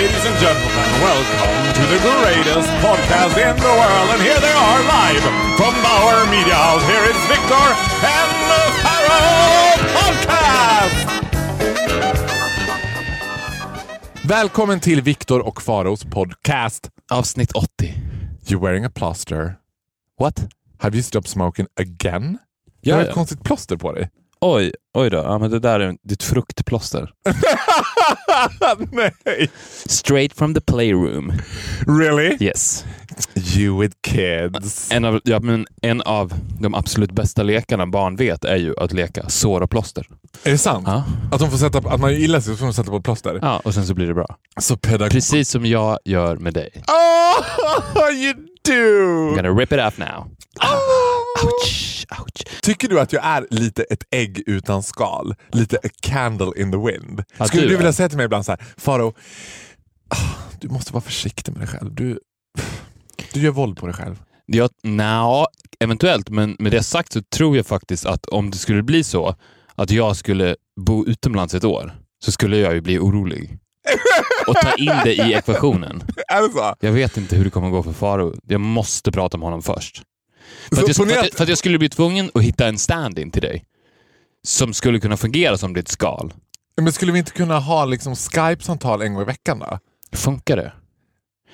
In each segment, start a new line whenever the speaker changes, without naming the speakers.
Ladies and gentlemen, welcome to the greatest podcast in the world. And here they are live from Bauer Media House. Here is Victor and the Pharaoh Podcast! Välkommen till Victor och Faros podcast.
Avsnitt 80.
You're wearing a plaster.
What?
Have you stopped smoking again?
Ja,
du har ett konstigt plåster på dig.
Oj, oj då. Ja, men det där är ditt fruktplåster.
Nej!
Straight from the playroom.
Really?
Yes.
You with kids.
En av, ja, men en av de absolut bästa lekarna barn vet är ju att leka sår och plåster.
Är det sant?
Ja.
Att, de får sätta, att man gillar sig så får de sätta på plåster?
ja, och sen så blir det bra.
Så pedagog...
Precis som jag gör med dig.
Oh, you do!
I'm gonna rip it off now.
Oh.
Ouch, ouch.
Tycker du att jag är lite ett ägg utan skal? Lite a candle in the wind?
Ja,
Skulle
du
du, vilja säga till mig ibland så här, Faro, ah, du måste vara försiktig med dig själv. Du, du gör våld på dig själv.
Ja, nja, eventuellt, men med det sagt så tror jag faktiskt att om det skulle bli så att jag skulle bo utomlands ett år så skulle jag ju bli orolig. Och ta in det i ekvationen.
Är det så?
Jag vet inte hur det kommer gå för Faro. Jag måste prata med honom först. För att, jag, för, att, för att jag skulle bli tvungen att hitta en stand-in till dig. Som skulle kunna fungera som ditt skal.
Men skulle vi inte kunna ha liksom Skype-samtal en gång i veckan då?
Funkar det?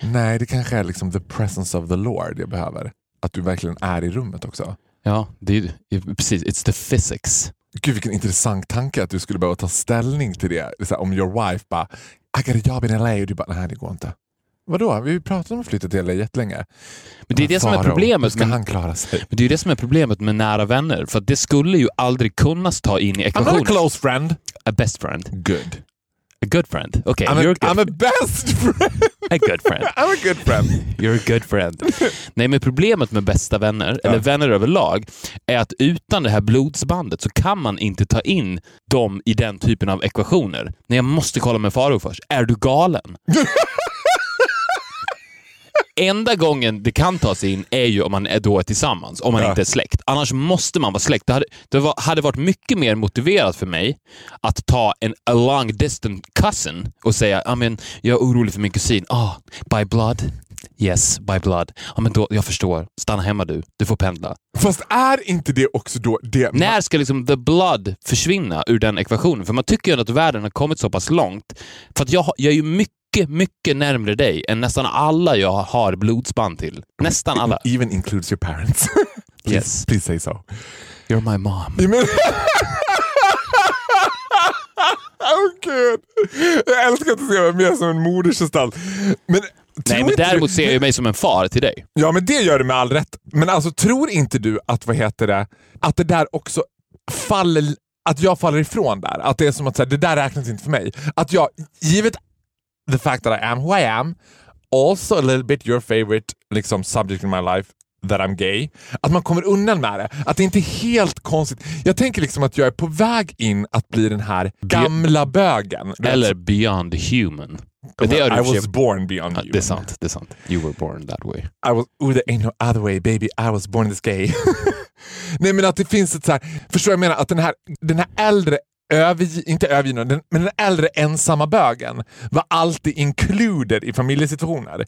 Nej, det kanske är liksom the presence of the Lord jag behöver. Att du verkligen är i rummet också.
Ja, det är, precis. It's the physics.
Gud vilken intressant tanke att du skulle behöva ta ställning till det. här, om your wife bara, I got a job in LA och du bara, nej det går inte. Vadå? Vi pratade om att flytta till LA jättelänge.
Men det är det som är problemet.
ska han klara sig?
Men det är ju det som är problemet med nära vänner. För det skulle ju aldrig kunna ta in i
I'm not a
ekvationen.
close friend.
A best friend.
Good.
A good friend. Okay,
I'm, a,
good,
I'm a best friend.
a good friend.
I'm a good friend.
You're a good friend. Nej, men problemet med bästa vänner, eller vänner överlag, är att utan det här blodsbandet så kan man inte ta in dem i den typen av ekvationer. Nej, jag måste kolla med Faro först. Är du galen? Enda gången det kan tas in är ju om man är då tillsammans, om man
Ja.
inte är släkt. Annars måste man vara släkt. Det hade, det var, hade varit mycket mer motiverat för mig att ta en a long distant cousin och säga ah, men, jag är orolig för min kusin. Ah, by blood? Yes, by blood. Ja, men då, jag förstår. Stanna hemma du. Du får pendla.
Fast är inte det också då det...
När ska liksom the blood försvinna ur den ekvationen? För man tycker ju att världen har kommit så pass långt. För att jag, jag är ju mycket, mycket närmre dig än nästan alla jag har blodsband till. Nästan alla.
Even includes your parents. please,
Yes.
please say so.
You're my mom.
Oh, Gud. Jag älskar att du ser mig mer som en modersgestalt. Men,
Nej, men däremot ser jag mig som en far till dig.
Ja, men det gör du med all rätt. Men alltså, tror inte du att, vad heter det, att det där också faller, att jag faller ifrån där? Att det är som att säga, det där räknas inte för mig. Att jag, givet the fact that I am who I am, also a little bit your favorite liksom, subject in my life, that I'm gay. Att man kommer undan med det. Att det inte är helt konstigt. Jag tänker liksom att jag är på väg in att bli den här gamla bögen.
Eller beyond human. Men det i
was born beyond you.
det är sant. Det är sant. You were born that way.
I was, oh there ain't no other way baby, I was born this gay. Nej men att det finns ett så här, förstår jag menar? Att den här, den här äldre, övergi, inte övergivna, den, men den äldre ensamma bögen var alltid included i familjesituationer.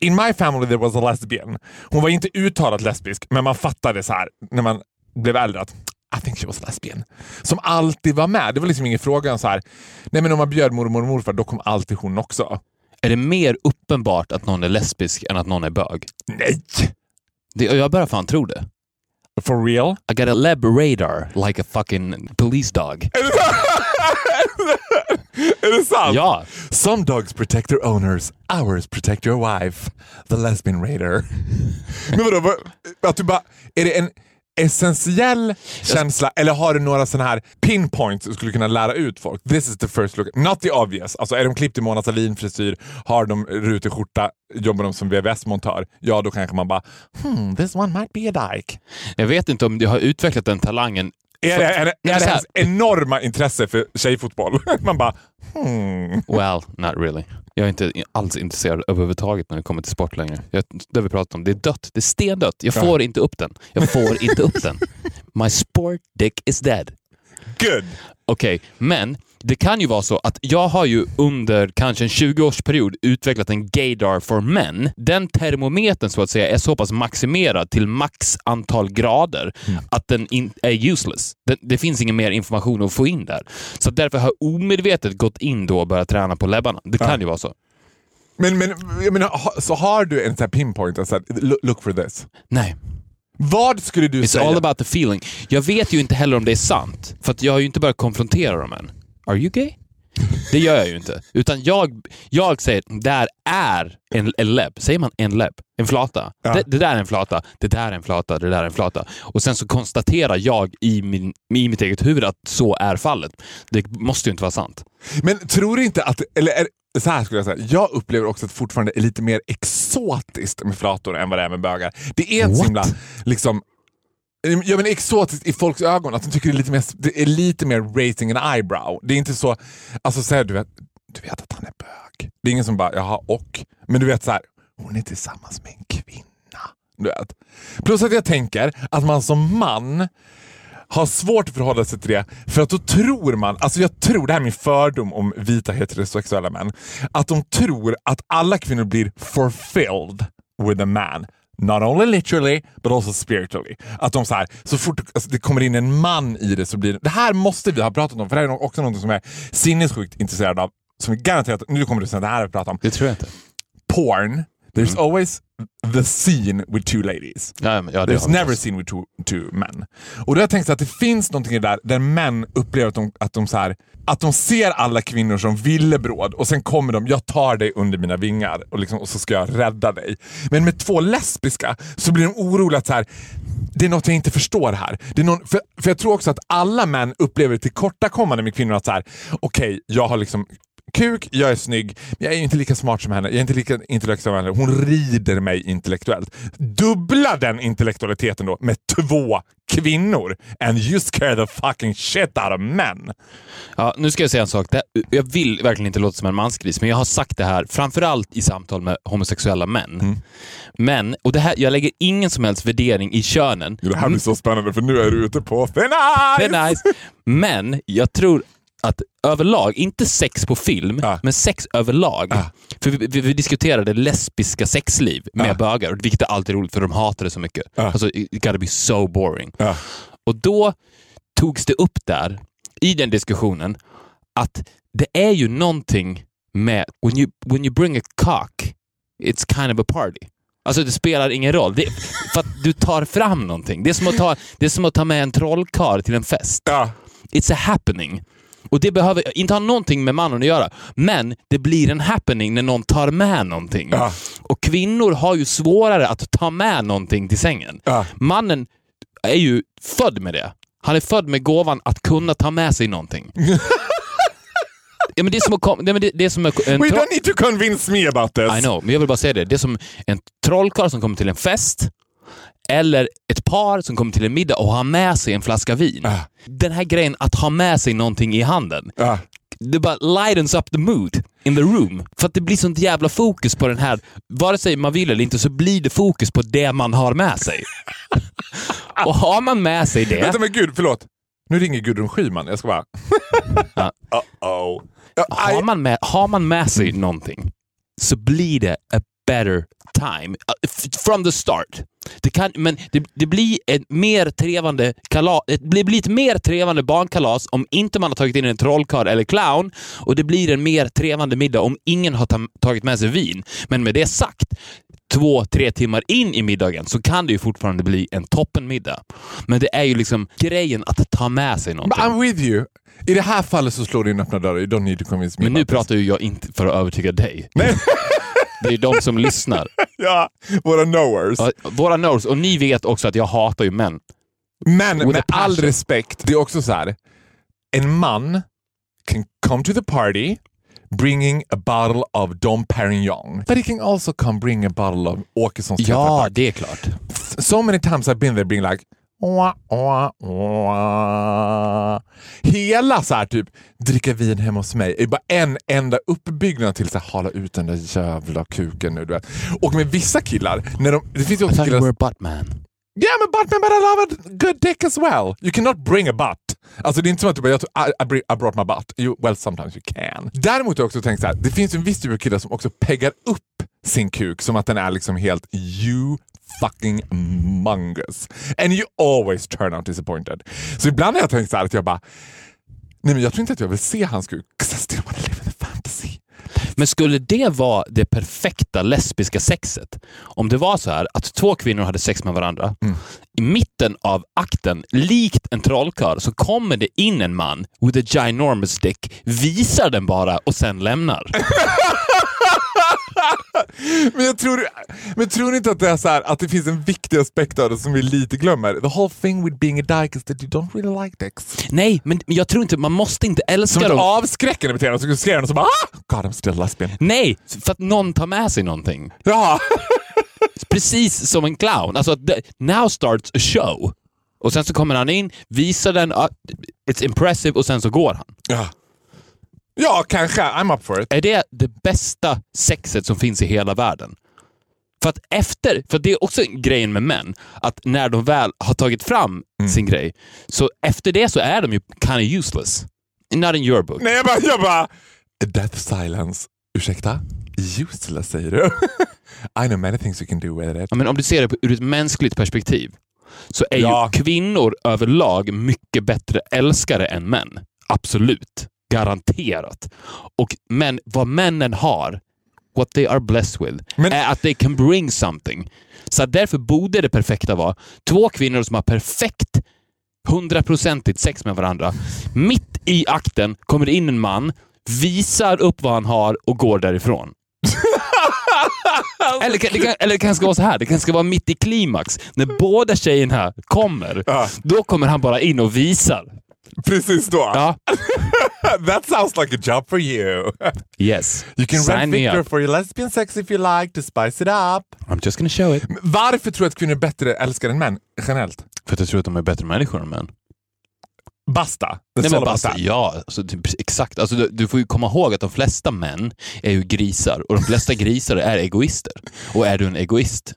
In my family there was a lesbian. Hon var inte uttalat lesbisk, men man fattade så här när man blev äldre att I think she was lesbian. Som alltid var med. Det var liksom ingen fråga så här, nej men om man bjöd mormor och morfar, då kom alltid hon också.
Är det mer uppenbart att någon är lesbisk än att någon är bög?
Nej!
Det, jag börjar fan tro det.
For real?
I got a lab radar like a fucking police dog.
Är det sant?
Ja,
Some dogs protect their owners, ours protect your wife. The lesbian raider. Men vadå, att du bara, är det en, essentiell känsla eller har du några sådana här pinpoints du skulle kunna lära ut folk? This is the first look. Not the obvious. Alltså är de klippt i Mona Sahlin-frisyr, har de rutig skjorta, jobbar de som VVS-montör, ja då kanske man bara hmm, this one might be a dyke.
Jag vet inte om du har utvecklat den talangen.
Är det, är det, är det hennes enorma intresse för tjejfotboll? man bara hmm.
Well, not really. Jag är inte alls intresserad överhuvudtaget när det kommer till sport längre. Jag, det vi pratat om, det är dött. Det är stendött. Jag
Ja.
får inte upp den. Jag får inte upp den. My sport dick is dead.
Good!
Okej, men det kan ju vara så att jag har ju under kanske en 20-årsperiod utvecklat en gaydar for men. Den termometern så att säga är så pass maximerad till max antal grader att den in, är useless. Det, det finns ingen mer information att få in där. Så därför har jag omedvetet gått in då och börjat träna på läbbarna. Det kan
Ja.
ju vara så.
Men, men jag menar, så har du en sån här pinpoint, alltså, look, for this.
Nej.
Vad skulle du
It's
säga?
all about the feeling. Jag vet ju inte heller om det är sant, för att jag har ju inte börjat konfrontera dem än. Are you gay? Det gör jag ju inte. Utan jag, jag säger, där är en, en läbb. Säger man en läbb? En flata?
Ja.
Det, det där är en flata, det där är en flata, det där är en flata. Och sen så konstaterar jag i, min, i mitt eget huvud att så är fallet. Det måste ju inte vara sant.
Men tror du inte att, eller är, så här skulle jag säga, jag upplever också att det fortfarande är lite mer exotiskt med flator än vad det är med bögar. Det är inte så himla, liksom, Ja, men exotiskt i folks ögon, att de tycker det är lite mer, det är lite mer raising an eyebrow. Det är inte så, alltså så här, du, vet, du vet att han är bög. Det är ingen som bara, jaha och? Men du vet så här, hon är tillsammans med en kvinna. Du vet. Plus att jag tänker att man som man har svårt att förhålla sig till det för att då tror man, alltså jag tror, det här är min fördom om vita heterosexuella män, att de tror att alla kvinnor blir fulfilled with a man. Not only literally, but also spiritually. Att de så här, så fort alltså, det kommer in en man i det så blir det... Det här måste vi ha pratat om, för det här är också något som jag är sinnessjukt intresserad av. Som är garanterat, nu kommer du säga det här har vi pratat om.
Det tror jag inte.
Porn, there's always the scene with two ladies.
Ja, ja, det
There's never
förstås.
seen with two, two men. Och då har jag tänkt att det finns någonting i det där, där män upplever att de, att de, så här, att de ser alla kvinnor som villebråd och sen kommer de, jag tar dig under mina vingar och, liksom, och så ska jag rädda dig. Men med två lesbiska så blir de oroliga att så här, det är något jag inte förstår här. Det är någon, för, för jag tror också att alla män upplever tillkortakommande med kvinnor att så här, okej, jag har liksom kuk, jag är snygg, men jag är inte lika smart som henne, jag är inte lika intellektuell som henne. Hon rider mig intellektuellt. Dubbla den intellektualiteten då med två kvinnor and you scare the fucking shit out of men.
Ja, nu ska jag säga en sak. Det, jag vill verkligen inte låta som en mansgris, men jag har sagt det här framförallt i samtal med homosexuella män.
Mm.
Men, och det här, jag lägger ingen som helst värdering i könen.
Det här blir så spännande för nu är du ute på thin ice!
Det är nice. Men jag tror att överlag, inte sex på film,
Ja.
men sex överlag.
Ja.
För vi, vi, vi diskuterade lesbiska sexliv med
Ja.
bögar, vilket är alltid roligt för de hatar det så mycket.
Ja.
Alltså, it gotta be so boring. Och då togs det upp där, i den diskussionen, att det är ju någonting med when you, when you bring a cock, it's kind of a party. Alltså det spelar ingen roll. Det, för att du tar fram någonting. Det är som att ta, det är som att ta med en trollkarl till en fest. It's a happening. Och det behöver inte ha någonting med mannen att göra, men det blir en happening när någon tar med någonting.
Ja.
Och kvinnor har ju svårare att ta med någonting till sängen.
Ja.
Mannen är ju född med det. Han är född med gåvan att kunna ta med sig någonting. ja, men det är som att det, men det, det är som en,
We don't need to convince me about this.
I know, men jag vill bara säga det. Det är som en trollkarl som kommer till en fest eller ett par som kommer till en middag och har med sig en flaska vin.
Ah.
Den här grejen att ha med sig någonting i handen.
Ja.
Det bara lightens up the mood in the room. För att det blir sånt jävla fokus på den här, vare sig man vill eller inte, så blir det fokus på det man har med sig. och har man med sig det...
Vänta men gud, förlåt. Nu ringer Gudrun Schyman. Jag ska bara...
Ja.
Uh-oh. Ja,
har, man med, har man med sig någonting så blir det a better time. Uh, from the start. Det kan, men det, det blir ett mer trevande kalas, det blir, ett mer trevande barnkalas om inte man har tagit in en trollkarl eller clown och det blir en mer trevande middag om ingen har ta, tagit med sig vin. Men med det sagt, två, tre timmar in i middagen så kan det ju fortfarande bli en toppenmiddag. Men det är ju liksom grejen att ta med sig någonting.
But I'm with you. I det här fallet så slår du in öppna dörrar. You don't need to convince me
Men nu pratar ju jag inte för att övertyga dig. Det är de som lyssnar.
Ja, våra knowers.
Ja, Våra nerds, och ni vet också att jag hatar ju män.
Men
With
med all respekt, det är också så här. En man can come to the party bringing a bottle of Dom Perignon. But he can also come bring a bottle of Åkessons
Ja, det är klart.
So many times I've been there being like Wah, wah, wah. Hela så här typ dricka vin hemma hos mig är bara en enda uppbyggnad till så här, hala ut den där jävla kuken nu. Du vet. Och med vissa killar, när de, det finns ju också killar
were a butt man.
Yeah, but butt but I love a good dick as well. You cannot bring a butt. Alltså det är inte som att du bara, jag tog, I, I, bring- I brought my butt. You, well, sometimes you can. Däremot har jag också tänkt så här, det finns en viss typ av killar som också peggar upp sin kuk som att den är liksom helt you fucking mungus. And you always turn out disappointed. Så ibland har jag tänkt så här att jag bara, nej men jag tror inte att jag vill se hans kuk. 'cause I still wanna live in the fantasy.
Men skulle det vara det perfekta lesbiska sexet? Om det var så här att två kvinnor hade sex med varandra. I mitten av akten, likt en trollkarl, så kommer det in en man with a ginormous dick, visar den bara och sen lämnar.
Men jag tror, men tror ni inte att det är så här, att det finns en viktig aspekt av det som vi lite glömmer? The whole thing with being a dyke is that you don't really like dicks.
Nej, men men jag tror inte, man måste inte
Som
älska
ett
dem.
avskräckande beteende. Så och så bara ah! God Still lesbian.
Nej, för att någon tar med sig någonting.
Ja.
Precis som en clown. Alltså, now starts a show. Och sen så kommer han in, visar den, uh, it's impressive och sen så går han.
ja. Ja, kanske. I'm up for it.
Är det det bästa sexet som finns i hela världen? För att efter, för det är också grejen med män, att när de väl har tagit fram sin grej, så efter det så är de ju kind of useless. Not in your book.
Nej, jag bara... Jag bara Death silence. Ursäkta? Useless säger du? I know many things you can do with it.
Ja, men om du ser det ur ett mänskligt perspektiv så är
Ja.
ju kvinnor överlag mycket bättre älskare än män. Absolut. Garanterat. Och men vad männen har, what they are blessed with,
Men-
är att they can bring something. Så därför borde det perfekta vara två kvinnor som har perfekt hundraprocentigt sex med varandra. Mitt i akten kommer det in en man, visar upp vad han har och går därifrån. Eller, det kan, eller det kanske ska vara så här, det kanske ska vara mitt i klimax. När båda tjejerna kommer,
Ja.
då kommer han bara in och visar.
Precis då.
Ja.
That sounds like a job for you.
Yes.
You can
Sign
rent Victor for your lesbian sex if you like to spice it up.
I'm just gonna show it.
Varför tror du att kvinnor är bättre älskare än män generellt?
För att jag tror att de är bättre människor än män.
Basta.
Nej, men basta, ja, alltså, typ, exakt. Alltså, du, du får ju komma ihåg att de flesta män är ju grisar och de flesta grisar är egoister. Och är du en egoist,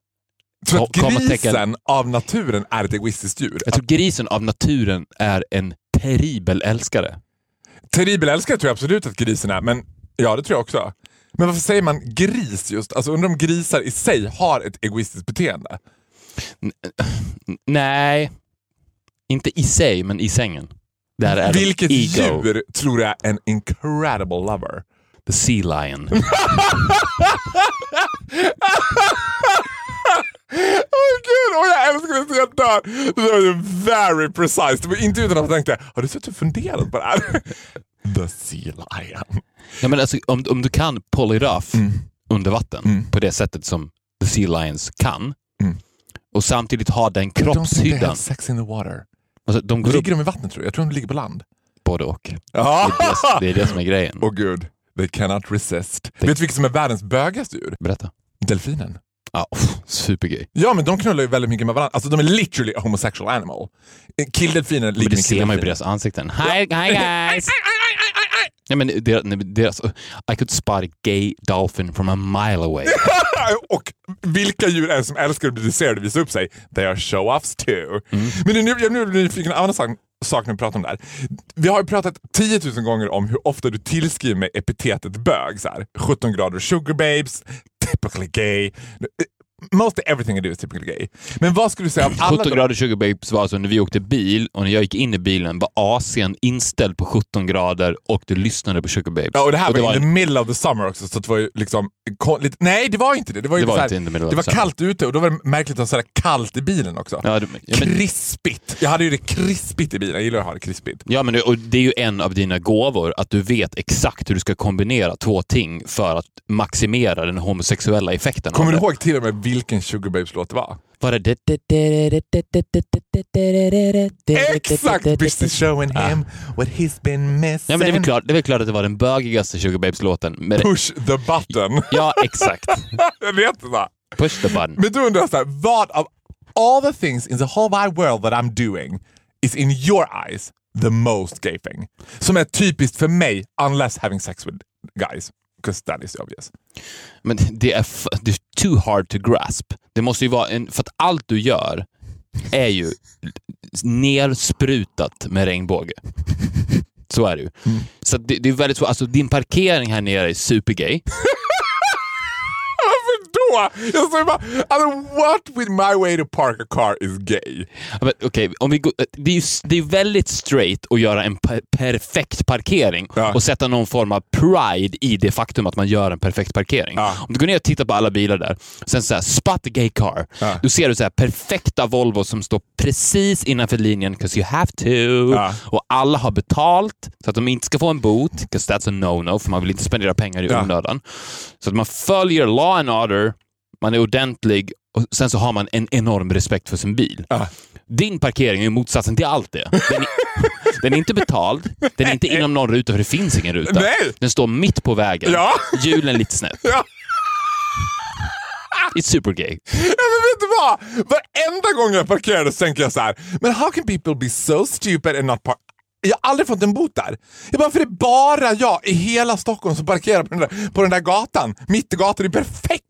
Så att
Komma tecken.
grisen av naturen är ett egoistiskt djur.
jag tror grisen av naturen är en terribel älskare.
Terribel älskare tror jag absolut att grisen är, men ja det tror jag också. Men varför säger man gris just? Alltså undrar om grisar i sig har ett egoistiskt beteende?
N- Nej, inte i sig, men i sängen. Där är
Vilket
ego.
djur tror jag är en incredible lover?
The sea lion.
Åh gud, och jag älskar det så jag dör! Det var ju very precise. Det var inte utan att jag tänkte, har du suttit och funderat på det här? The Sea Lion.
ja, men alltså, om, om du kan pull it off
Mm.
under vatten på det sättet som the sea lions kan och samtidigt ha den
Mm. Don't think they
kroppshyddan.
have sex in the water.
Alltså, de går upp
Ligger de i vattnet tror jag? Jag tror de ligger på land.
både och.
Ja.
Det är det, det är det som är grejen.
Åh gud, they cannot resist. Vet du vilket som är världens bögigaste djur?
Berätta.
Delfinen.
Ja, pff, supergrej.
Ja, men de knullar ju väldigt mycket med varandra. Alltså de är literally a homosexual animal. Killdelfiner ligger
det
med
ser man ju på
killdelfiner.
deras ansikten. Hi, hi guys! Ja, men deras, deras, I could spot a gay dolphin from a mile away.
och vilka djur är det som älskar att bli dresserade och visa upp sig? They are show-offs too.
Mm.
Men nu, jag nu nyfiken på en annan sak, sak när vi pratar om det här. Vi har ju pratat 10 000 gånger om hur ofta du tillskriver mig epitetet bög. Så här. 17 grader sugar babes, typically gay. Most everything I do is typically gay. Men vad skulle du säga av alla
17
de-
grader sugar babes var alltså när vi åkte bil och när jag gick in i bilen var AC'n inställd på 17 grader och du lyssnade på sugar babes.
Ja, och det här var,
var
in the middle of the summer också, så det var ju liksom... Lite, nej, det var inte det. Det var, ju
Det var
här, det var kallt ute och då var det märkligt att ha kallt i bilen också.
Ja, det- ja, men-
krispigt! Jag hade ju det krispigt i bilen. Jag gillar att ha det krispigt.
Ja, men det, och det är ju en av dina gåvor, att du vet exakt hur du ska kombinera två ting för att maximera den homosexuella effekten.
Kommer du
det.
ihåg till och med vilken Sugar Babes-låt det var?
Var det...
Exakt! Bitch showing him what he's been missing.
Ja, men det, är väl klart, det är väl klart att det var den bögigaste Sugar Babes-låten. Det-
Push the button.
Ja, exakt.
Jag vet så.
Push the button.
Men då undrar så här, vad av all the things in the whole wide world that I'm doing is in your eyes the most gay thing? Som är typiskt för mig, unless having sex with guys. Because that is obvious.
Men det är, det är too hard to grasp. Det måste ju vara en... För att allt du gör är ju nersprutat med regnbåge. Så är det ju. Så att det, det är väldigt svårt. Alltså din parkering här nere är supergay.
Då? Jag säger bara, alltså, what with my way to park a car is gay?
Ja, men Okej, om vi går, det är det är väldigt straight att göra en per perfekt parkering
Ja.
och sätta någon form av pride i det faktum att man gör en perfekt parkering.
Ja.
Om du går ner och tittar på alla bilar där, sen så här, spot the gay car.
Ja.
Då ser du så här, perfekta Volvo som står precis innanför linjen, 'cause you have to.
Ja.
Och alla har betalt så att de inte ska få en bot, 'cause that's a no-no, för man vill inte spendera pengar i onödan. Så att man följer law and order, man är ordentlig och sen så har man en enorm respekt för sin bil.
Ja.
Din parkering är ju motsatsen till allt det. Den är, den är inte betald, den är inte inom någon ruta för det finns ingen ruta.
Nej.
Den står mitt på vägen,
Ja.
hjulen lite snett.
Ja.
It's super gay.
Ja, men vet du vad? Varenda gång jag parkerar så tänker jag så här, men how can people be so stupid and not park? Jag har aldrig fått en bot där. Jag bara, för det är bara jag i hela Stockholm som parkerar på den där, på den där gatan. Mitt i gatan, det är perfekt.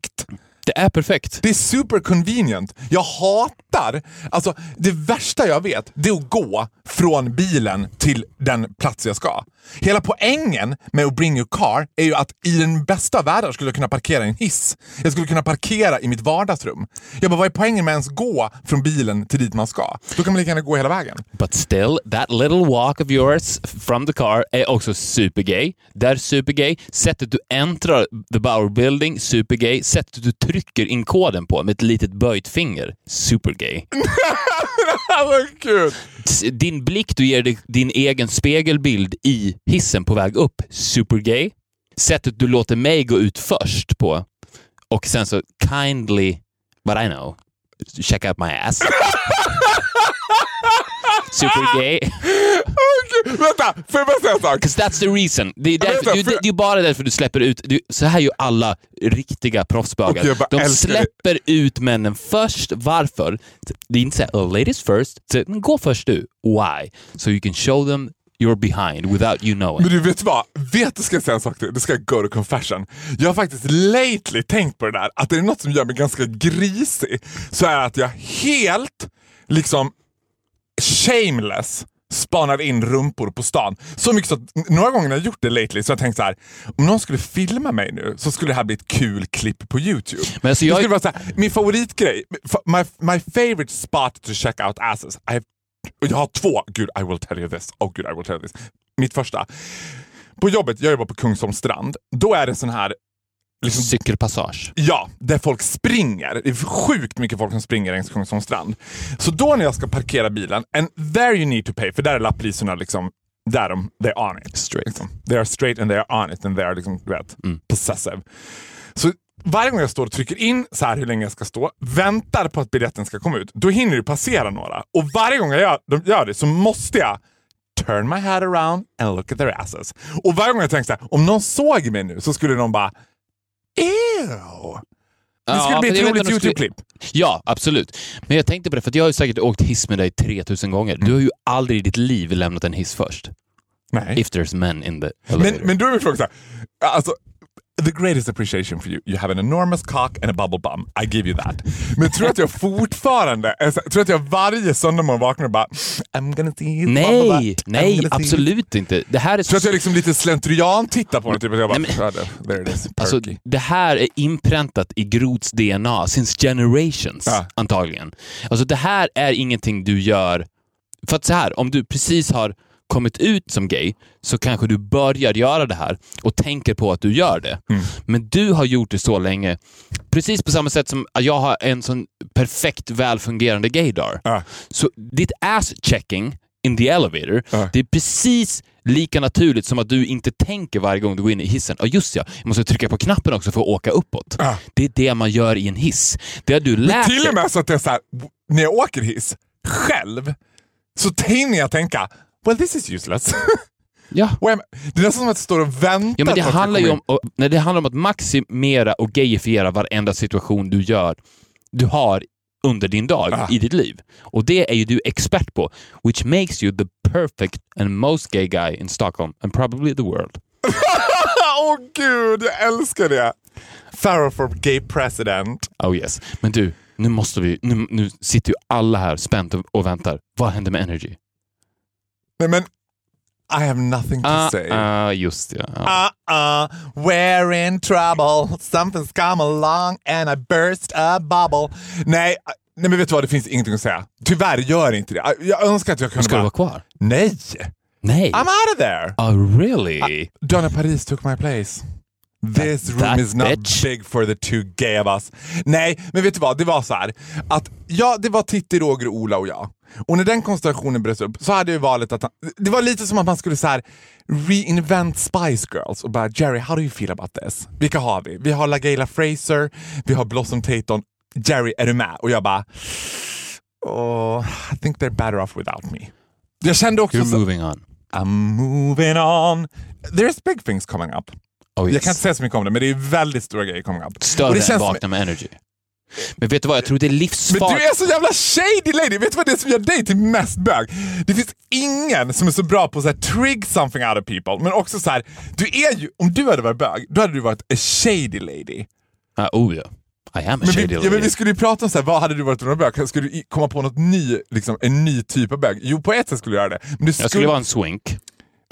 Det är perfekt.
Det är super convenient. Jag hatar, alltså det värsta jag vet, det är att gå från bilen till den plats jag ska. Hela poängen med att bring your car är ju att i den bästa av världar skulle jag kunna parkera i en hiss. Jag skulle kunna parkera i mitt vardagsrum. Jag bara, vad är poängen med att ens gå från bilen till dit man ska? Då kan man lika gärna gå hela vägen.
But still, that little walk of yours from the car är också supergay. Det är supergay. Sättet du entrar the Bauer building, supergay. Sättet du trycker in koden på med ett litet böjt finger, supergay.
Vad kul!
Din blick du ger dig din egen spegelbild i hissen på väg upp, supergay. Sättet du låter mig gå ut först på och sen så kindly, but I know, check out my ass. Supergay.
Okej, Vänta, får jag bara säga en sak?
'Cause that's the reason. Det är, därför,
vänta,
det,
för-
det är bara därför du släpper ut... Du, så här gör alla riktiga proffsbögar.
Bara
De
älskar det.
släpper ut männen först. Varför? Det är inte så här, oh, ladies first. Så, gå först du. Why? So you can show them you're behind without you knowing.
Men du vet vad? Vet du ska jag säga en sak till? Det ska jag go to confession. Jag har faktiskt lately tänkt på det där, att det är något som gör mig ganska grisig. Så är att jag helt, liksom shameless spanar in rumpor på stan. Så mycket så att några gånger när jag gjort det lately så har jag tänkt så här. om någon skulle filma mig nu så skulle det här bli ett kul klipp på YouTube.
Men alltså
det
jag-
skulle vara så här, min favoritgrej, my, my favorite spot to check out asses. I have, och jag har två, gud I will tell you this. Oh gud I will tell you this. Mitt första. På jobbet, jag jobbar på Kungsholms strand, då är det sån här liksom,
Cykelpassage.
Ja, där folk springer. Det är sjukt mycket folk som springer längs Kungsholms strand. Så då när jag ska parkera bilen, and there you need to pay, för där är lapplisorna liksom, där de, they're on it.
Straight.
Liksom. They are straight and they are on it and they are liksom, du vet,
Mm.
possessive. Så varje gång jag står och trycker in så här hur länge jag ska stå, väntar på att biljetten ska komma ut, då hinner det passera några. Och varje gång jag gör, de gör det så måste jag turn my head around and look at their asses. Och varje gång jag tänker så här, om någon såg mig nu så skulle någon bara Ew! Det skulle
Ja,
bli
men
ett roligt
skulle-
YouTube-klipp.
Ja, absolut. Men jag tänkte på det, för att jag har ju säkert åkt hiss med dig 3000 gånger. Du har ju aldrig i ditt liv lämnat en hiss först.
Nej.
If there's men in the
Men,
elevator.
men då är min fråga så här, alltså, the greatest appreciation for you, you have an enormous cock and a bubble bum. I give you that. Men tror du att jag fortfarande, så- tror att jag varje söndag morgon vaknar och bara I'm gonna see his bubble butt.
nej,
I'm
nej, absolut inte. Det här är
Tror du att jag liksom lite slentrian tittar på det? Typ att jag bara,
Nej, men-
"Ah, there- it is,
Alltså,
perky."
det här är inpräntat i Groths DNA since generations,
Ja.
antagligen. Alltså det här är ingenting du gör... För att så här, om du precis har kommit ut som gay så kanske du börjar göra det här och tänker på att du gör det.
Mm.
Men du har gjort det så länge, precis på samma sätt som jag har en sån perfekt välfungerande gaydar.
Ja.
Så ditt ass-checking in the elevator,
Ja.
det är precis Lika naturligt som att du inte tänker varje gång du går in i hissen. Ja, just ja, jag måste trycka på knappen också för att åka uppåt.
Ja.
Det är det man gör i en hiss. Det har du
Men
lärt
till och med så att det är så här, när jag åker hiss själv så tänker jag tänka well this is useless.
Ja.
Det är nästan som att jag står och väntar
Ja, men det handlar ju om, och- nej, det handlar om att maximera och gayifiera varenda situation du gör, du har under din dag
Ah.
i ditt liv. Och det är ju du expert på, which makes you the perfect and most gay guy in Stockholm and probably the world.
Åh gud, jag älskar det! Farrow for gay president.
Oh yes. Men du, nu måste vi, nu, nu sitter ju alla här spänt och, och väntar. Vad händer med Energy?
Nej men, I have nothing to
Ah,
say.
ah, just det. Ja.
Uh-uh, we're in trouble. Something's come along and I burst a bubble. Nej, uh, nej men vet du vad, det finns ingenting att säga. Tyvärr gör inte det. Uh, Jag önskar att jag kunde
Ska du
bara...
vara kvar?
Nej!
Nej.
I'm out of there!
Oh, really?
Donna Paris took my place. This
That-
room
that
is not
bitch.
big for the two gay of us. Nej, men vet du vad? Det var så här att ja, det var Titti, Roger, Ola och jag. Och när den konstellationen bröts upp så hade jag valet att han, det var lite som att man skulle så här reinvent Spice Girls och bara Jerry, how do you feel about this? Vilka har vi? Vi har LaGayla Fraser, vi har Blossom Tatum. Jerry, är du med? Och jag bara, oh, I think they're better off without me. Jag kände också
You're moving on.
I'm moving on. There's big things coming up.
Oh, yes.
Jag kan inte säga så mycket om det, men det är väldigt stora grejer coming up. Känns som-
Vakna med Energy. Men vet du vad, jag tror det är
Men
livsfarligt.
du är så jävla shady lady! Vet du vad det är som gör dig till mest bög? Det finns ingen som är så bra på att så här, trig something out of people, men också så här, du är ju, om du hade varit bög, då hade du varit a shady lady.
Ah, oh ja. I am a
Men
shady
vi, ja,
lady.
men vi skulle ju prata om så här, vad hade du varit om du var bög? Skulle du komma på något ny, liksom, en ny typ av bög? Jo, på ett sätt skulle du göra det. Men du skulle,
Jag skulle vara en swink.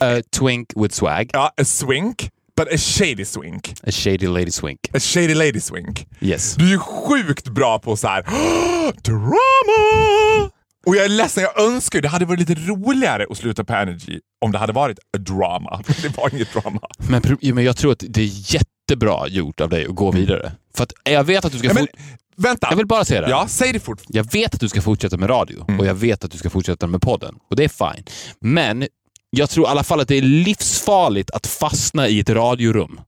A twink with swag.
Ja, a swink, but a shady swink.
A shady lady swink.
A shady lady swink.
Yes.
Du är ju sjukt bra på så här drama! Och jag är ledsen, jag önskar det hade varit lite roligare att sluta på Energy om det hade varit a drama. Det var inget drama.
Men, men jag tror att det är jättebra gjort av dig att gå vidare. För att jag vet att du ska...
Ja, men, vänta!
jag vill bara säga det.
Ja, säg det fort.
Jag vet att du ska fortsätta med radio och jag vet att du ska fortsätta med podden. Och det är fine. Men jag tror i alla fall att det är livsfarligt att fastna i ett radiorum.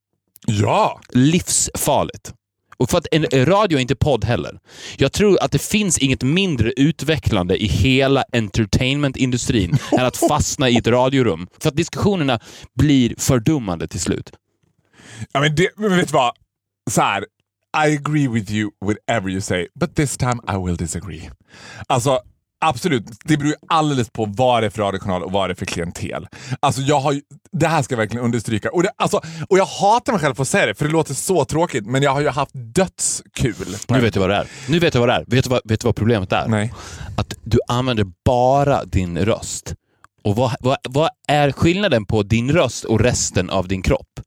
Ja!
Livsfarligt. Och för att en radio är inte podd heller. Jag tror att det finns inget mindre utvecklande i hela entertainmentindustrin än att fastna i ett radiorum. För att diskussionerna blir fördummande till slut.
ja men, det, men vet du vad? Så här, I agree with you whatever you say, but this time I will disagree. Alltså, absolut. Det beror ju alldeles på vad det är för radiokanal och vad det är för klientel. Alltså, jag har ju, det här ska jag verkligen understryka. Och, det, alltså, och jag hatar mig själv för att säga det, för det låter så tråkigt, men jag har ju haft dödskul.
Nu vet du vad det är. Nu vet du vad det är. Vet du vad, vet du vad problemet är?
Nej.
Att du använder bara din röst. Och vad, vad, vad är skillnaden på din röst och resten av din kropp?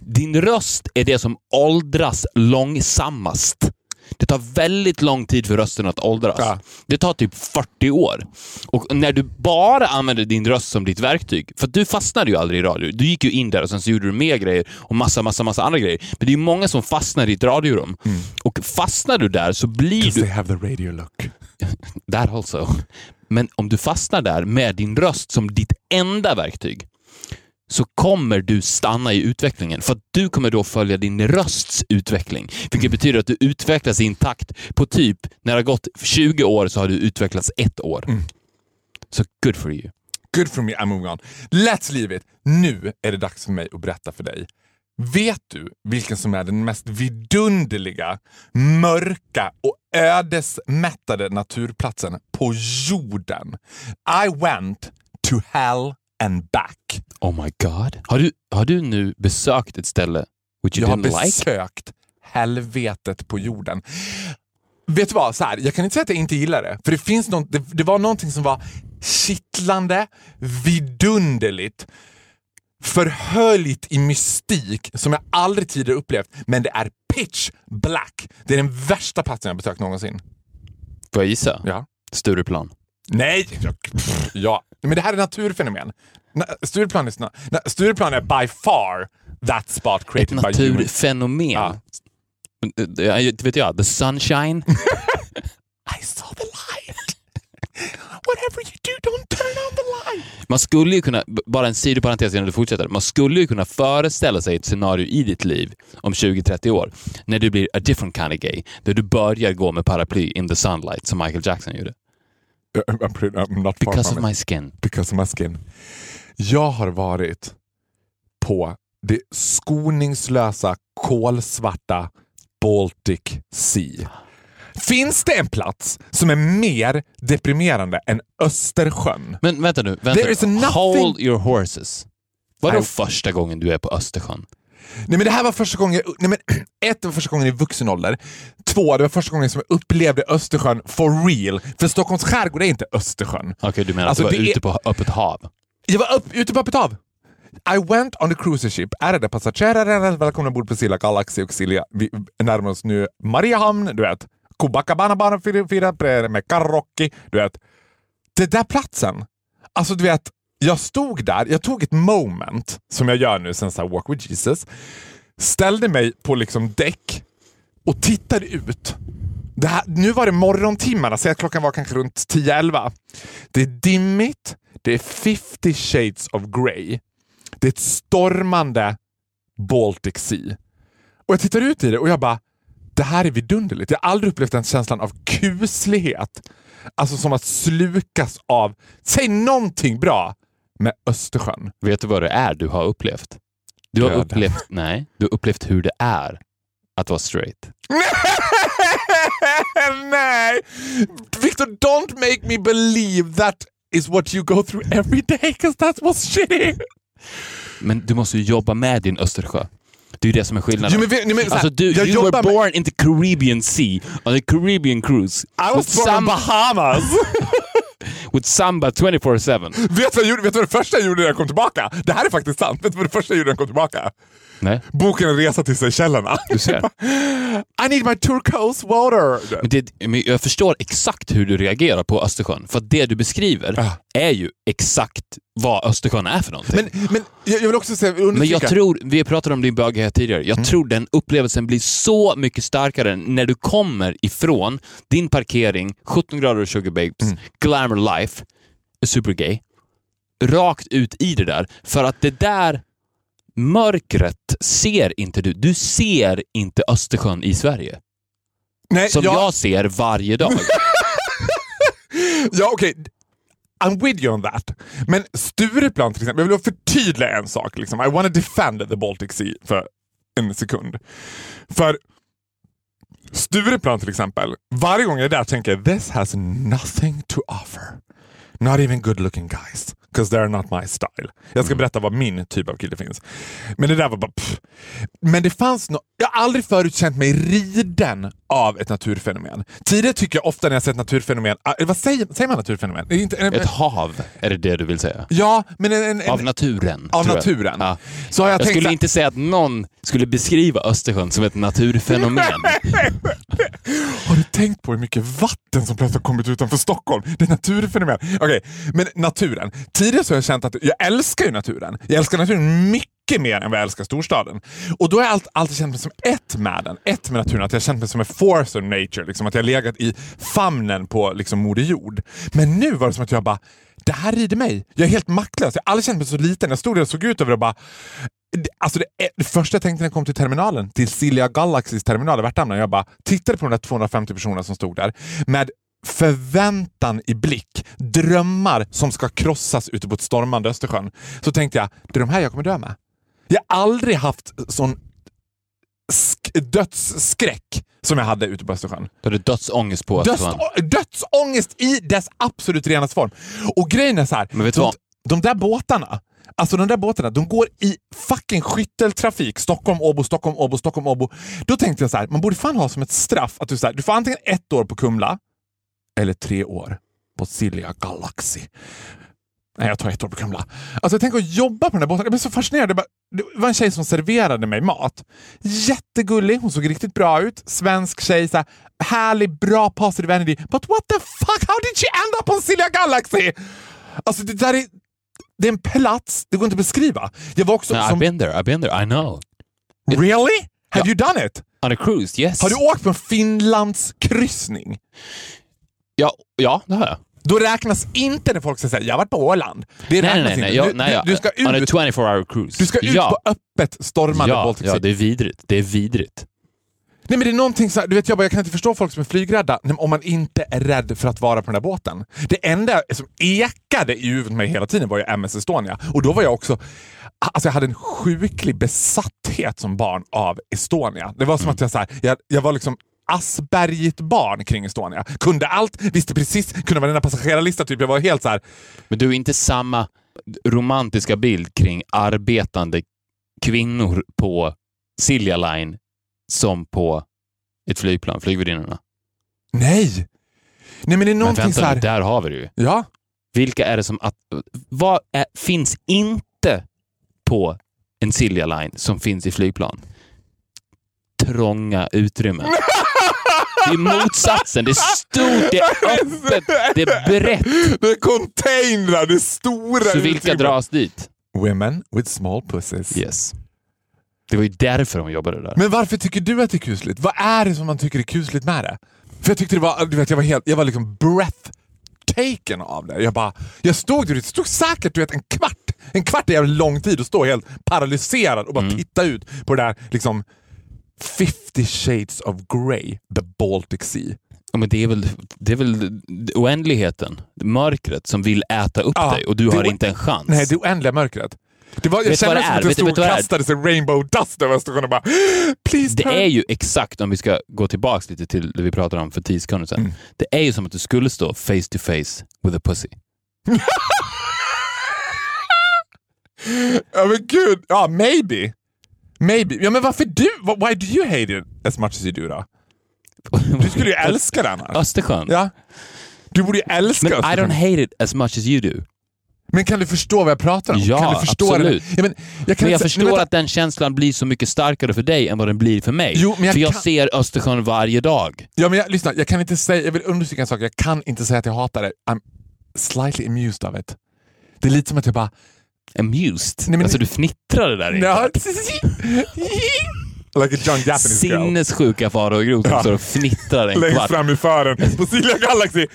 Din röst är det som åldras långsammast. Det tar väldigt lång tid för rösten att åldras.
Ja.
Det tar typ 40 år. Och när du bara använder din röst som ditt verktyg, för du fastnade ju aldrig i radio. Du gick ju in där och sen så gjorde du mer grejer och massa, massa, massa andra grejer. Men det är många som fastnar i ett radiorum. Och fastnar du där så blir du...
they have the radio look.
That also. Men om du fastnar där med din röst som ditt enda verktyg så kommer du stanna i utvecklingen. För att du kommer då följa din rösts utveckling. Vilket betyder att du utvecklas i en takt på typ, när det har gått 20 år så har du utvecklats ett år. Så good for you.
Good for me, I'm moving on. Let's leave it. Nu är det dags för mig att berätta för dig. Vet du vilken som är den mest vidunderliga, mörka och ödesmättade naturplatsen på jorden? I went to hell and back.
Oh my god. Har du, har du nu besökt ett ställe which you
Jag har
didn't like?
besökt helvetet på jorden. Vet du vad? Så här, jag kan inte säga att jag inte gillar det. För det, finns något, det, det var någonting som var kittlande, vidunderligt, förhöljt i mystik som jag aldrig tidigare upplevt. Men det är pitch black. Det är den värsta platsen jag besökt någonsin.
Får jag gissa?
Ja.
Stureplan.
Nej! Jag, pff, ja. Men det här är naturfenomen. Na- Stureplan är, Stureplan är by far that spot
Ett
created by humans.
naturfenomen.
Ja.
Inte vet jag, the sunshine.
I saw the light. Whatever you do, don't turn on the
Man skulle ju kunna, bara en sidoparentes innan du fortsätter, man skulle ju kunna föreställa sig ett scenario i ditt liv om 20-30 år, när du blir a different kind of gay, där du börjar gå med paraply in the sunlight som Michael Jackson gjorde.
I'm, pretty, I'm not far
Because
from
of
it.
my skin.
Because of my skin. Jag har varit på det skoningslösa kolsvarta Baltic Sea. Finns det en plats som är mer deprimerande än Östersjön?
Men vänta nu, vänta
There
nu.
is nothing-
Hold your horses. Vadå
I-
första gången du är på Östersjön?
Nej men det här var första gången, nej men, ett det var första gången i vuxen ålder. Två, det var första gången som jag upplevde Östersjön for real. För Stockholms skärgård är inte Östersjön.
Okej, du menar
Alltså,
att du var ute på öppet hav?
Jag var upp, ute på öppet hav. I went on the cruiser ship. Ärade passagerare, välkomna ombord på Silja Galaxy och Silja. Vi närmar oss nu Mariehamn, du vet. Fyra pre- med karaoke, du vet. Det där platsen, alltså du vet, jag stod där, jag tog ett moment, som jag gör nu sen så här Walk with Jesus, ställde mig på liksom däck och tittade ut. Det här, nu var det morgontimmarna, så klockan var kanske runt 10-11. Det är dimmigt, det är 50 shades of grey. Det är ett stormande Baltic Sea. Och jag tittar ut i det och jag bara, det här är vidunderligt. Jag har aldrig upplevt den känslan av kuslighet. Alltså som att slukas av, säg någonting bra med Östersjön.
Vet du vad det är du har upplevt? Du har upplevt, nej, du har upplevt hur det är att vara straight.
Nej! Victor, don't make me believe that is what you go through every day, because that was shitty.
Men du måste ju jobba med din Östersjö. Det är ju det som är skillnaden.
Jo, men men
alltså du,
jag
you were
jobbar med-
born in the Caribbean Sea, on a Caribbean cruise.
I was born in
sam-
Bahamas.
with samba 24-7.
vet, du vad jag gjorde, vet vad det första jag gjorde när jag kom tillbaka? Det här är faktiskt sant. Vet du vad det första jag gjorde när jag kom tillbaka?
Nej,
Boken En resa till Seychellerna.
du ser.
I need my turquoise water.
Men det, men jag förstår exakt hur du reagerar på Östersjön, för det du beskriver
Ah.
är ju exakt vad Östersjön är för någonting.
Men, men jag vill också säga,
Men jag tror, vi pratade om din bögighet tidigare, jag tror den upplevelsen blir så mycket starkare när du kommer ifrån din parkering, 17 grader och sugar babes, glamour life, supergay, rakt ut i det där. För att det där mörkret ser inte du. Du ser inte Östersjön i Sverige.
Nej,
Som
jag,
jag ser varje dag.
Ja, okej. I'm with you on that. Men Stureplan till exempel, jag vill förtydliga en sak. Liksom. I want to defend the Baltic Sea för en sekund. För Stureplan till exempel, varje gång jag är där tänker jag this has nothing to offer. Not even good looking guys. Because they're not my style. Jag ska berätta vad min typ av kille finns. Men det där var bara pff. Men det fanns no Jag har aldrig förut känt mig riden av ett naturfenomen. Tidigare tycker jag ofta när jag sett naturfenomen, ah, vad säger, säger man naturfenomen? Inte,
Ett hav, är det det du vill säga?
ja, men en, en, en,
Av naturen.
av
tror jag.
naturen.
Ja.
Så har jag,
Jag
tänkt
skulle inte säga att någon skulle beskriva Östersjön som ett naturfenomen.
Har du tänkt på hur mycket vatten som plötsligt har kommit utanför Stockholm? Det är naturfenomen. Okej, men naturen. Tidigare så har jag känt att jag älskar ju naturen. Jag älskar naturen mycket mer än vad jag älskar storstaden. Och då har jag alltid känt mig som ett med den. Ett med naturen. Att jag har känt mig som en force of nature. Liksom, att jag har legat i famnen på liksom, Moder Jord. Men nu var det som att jag bara, det här rider mig. Jag är helt maktlös. Jag har aldrig känt mig så liten. Jag stod där och såg ut över det och bara det- Alltså det, eh, det första jag tänkte när jag kom till terminalen, till Silja Galaxys terminal i Värtahamnen, jag bara tittade på de där 250 personerna som stod där med förväntan i blick, drömmar som ska krossas ute på ett stormande Östersjön. Så tänkte jag, det är de här jag kommer dö med. Jag har aldrig haft sån sk- dödsskräck som jag hade ute på Östersjön.
Du hade dödsångest på
Döds,
Östersjön.
dödsångest i dess absolut renaste form. Och grejen är så här,
Men vet
de, de där båtarna, alltså de där båtarna, de går i fucking skytteltrafik. Stockholm, Åbo, Stockholm, Åbo, Stockholm, Åbo. Då tänkte jag så här, man borde fan ha som ett straff att du, så här, du får antingen ett år på Kumla eller tre år på Silja Galaxy. Nej, jag tar ett år på Kumla. Alltså jag tänker att jobba på den där båten. Jag blev så fascinerad. Det, var en tjej som serverade mig mat. Jättegullig, hon såg riktigt bra ut. Svensk tjej, så här, härlig, bra positive energy. But what the fuck, how did she end up on Silja Galaxy? Alltså det där är... Det är en plats, det går inte att beskriva. Jag var också
No, I've
som...
been there, I've been there, I know.
Really? Have you done it?
On a cruise, yes.
Har du åkt på en Finlands kryssning?
Ja, ja, det har jag.
Då räknas inte när folk säger jag har varit på Åland. Det
Nej, nej, nej. Jag,
Du,
nej
du, du ska
on a
ut,
24 hour cruise.
du ska ut
ja.
på öppet stormande
ja,
Baltic
ja,
Sea.
det är vidrigt. Det är vidrigt.
Nej men det är någonting så här, du vet jag, bara, jag kan inte förstå folk som är flygrädda om man inte är rädd för att vara på den där båten. Det enda som ekade i huvudet mig hela tiden var ju MS Estonia. Och då var jag också, alltså jag hade en sjuklig besatthet som barn av Estonia. Det var som att jag, så här, jag, jag var liksom Aspergigt barn kring Estonia. Kunde allt, visste precis, kunde varenda passagerarlista. Typ. Jag var helt så här,
Men du är inte samma romantiska bild kring arbetande kvinnor på Silja Line som på ett flygplan, flygvärdinnorna.
nej! Nej men det är
Men
någonting
vänta
så här,
där har vi det ju.
ja.
Vilka är det som... Att, vad är, finns inte på en Silja Line som finns i flygplan? Trånga utrymmen. Det är motsatsen. Det är stort, det är öppet, det är brett.
Det är containrar, det är stora
Så vilka
utrymmen.
dras dit?
Women with small pussies.
Yes. Det var ju därför de jobbade där.
Men varför tycker du att det är kusligt? Vad är det som man tycker är kusligt med det? För jag tyckte det var, du vet, jag var helt, jag var liksom breathtaken av det. Jag bara, jag stod där, det stod säkert du vet, en kvart. En kvart är jävligt lång tid att stå helt paralyserad och bara titta ut på det där liksom 50 shades of grey, the Baltic Sea.
Ja, men det, är väl, det är väl oändligheten, mörkret, som vill äta upp
Ja,
dig och du
det
har inte en chans.
Nej, det oändliga mörkret. Det var, jag kände
det
som att
du-
stod och
vad det är?
kastade sig rainbow dust över Östersjön och bara Please
Det
turn.
är ju exakt, om vi ska gå tillbaka lite till det vi pratade om för tio sekunder sedan.
Mm.
Det är ju som att du skulle stå face to face with a pussy.
Ja men gud, ja maybe. Maybe. Ja men varför du? Why do you hate it as much as you do då? Du skulle ju älska den här.
Östersjön.
Ja. Du borde ju älska
Men I
Östersjön.
don't hate it as much as you do.
Men kan du förstå vad jag pratar om?
Ja,
kan du förstå
absolut.
Det? Ja, men jag,
Men jag
inte-
förstår
vänta.
att den känslan blir så mycket starkare för dig än vad den blir för mig.
Jo, men jag
för jag
kan-
ser Östersjön varje dag.
Ja, men jag, lyssna, jag kan inte säga, jag vill understryka en sak, jag kan inte säga att jag hatar det. I'm slightly amused of it. Det är lite som att jag bara...
Amused.
Nej, men-
alltså du fnittrade där inne.
Ja. like a young Japanese.
Sinnessjuka Farao Groth som
Ja.
står och fnittrar en
Längst
kvart.
fram i fören på Silja Galaxy.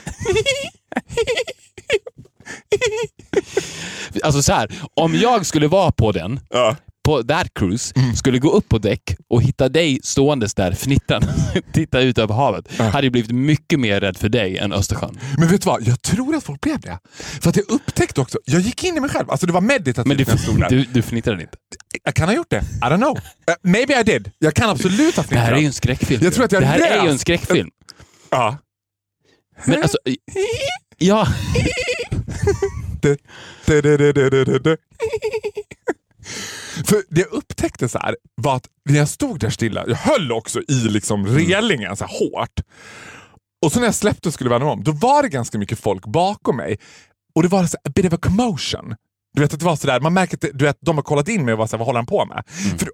Alltså så här, om jag skulle vara på den,
Ja.
På that cruise,
Mm.
skulle gå upp på däck och hitta dig ståendes där, fnittan, titta ut över havet, hade jag blivit mycket mer rädd för dig än Östersjön.
Men vet du vad? Jag tror att folk blev det. För att jag upptäckte också, jag gick in i mig själv. Alltså det var meditativt
Men du,
när
du, du fnittrade inte.
Jag kan ha gjort det. I don't know. Uh, maybe I did. Jag kan absolut ha
Det här är
fnittrat.
ju en skräckfilm.
Jag tror att jag
det här är ju en skräckfilm.
Ja.
Men alltså, ja,
Du, du, du, du, du, du, du. För det jag upptäckte så här var att när jag stod där stilla, jag höll också i liksom relingen så här hårt. Och så när jag släppte och skulle vända mig om, då var det ganska mycket folk bakom mig. Och det var så a bit of a commotion. Du vet att det var sådär, man märker att du vet, de har kollat in mig och var såhär, vad håller han på med? För det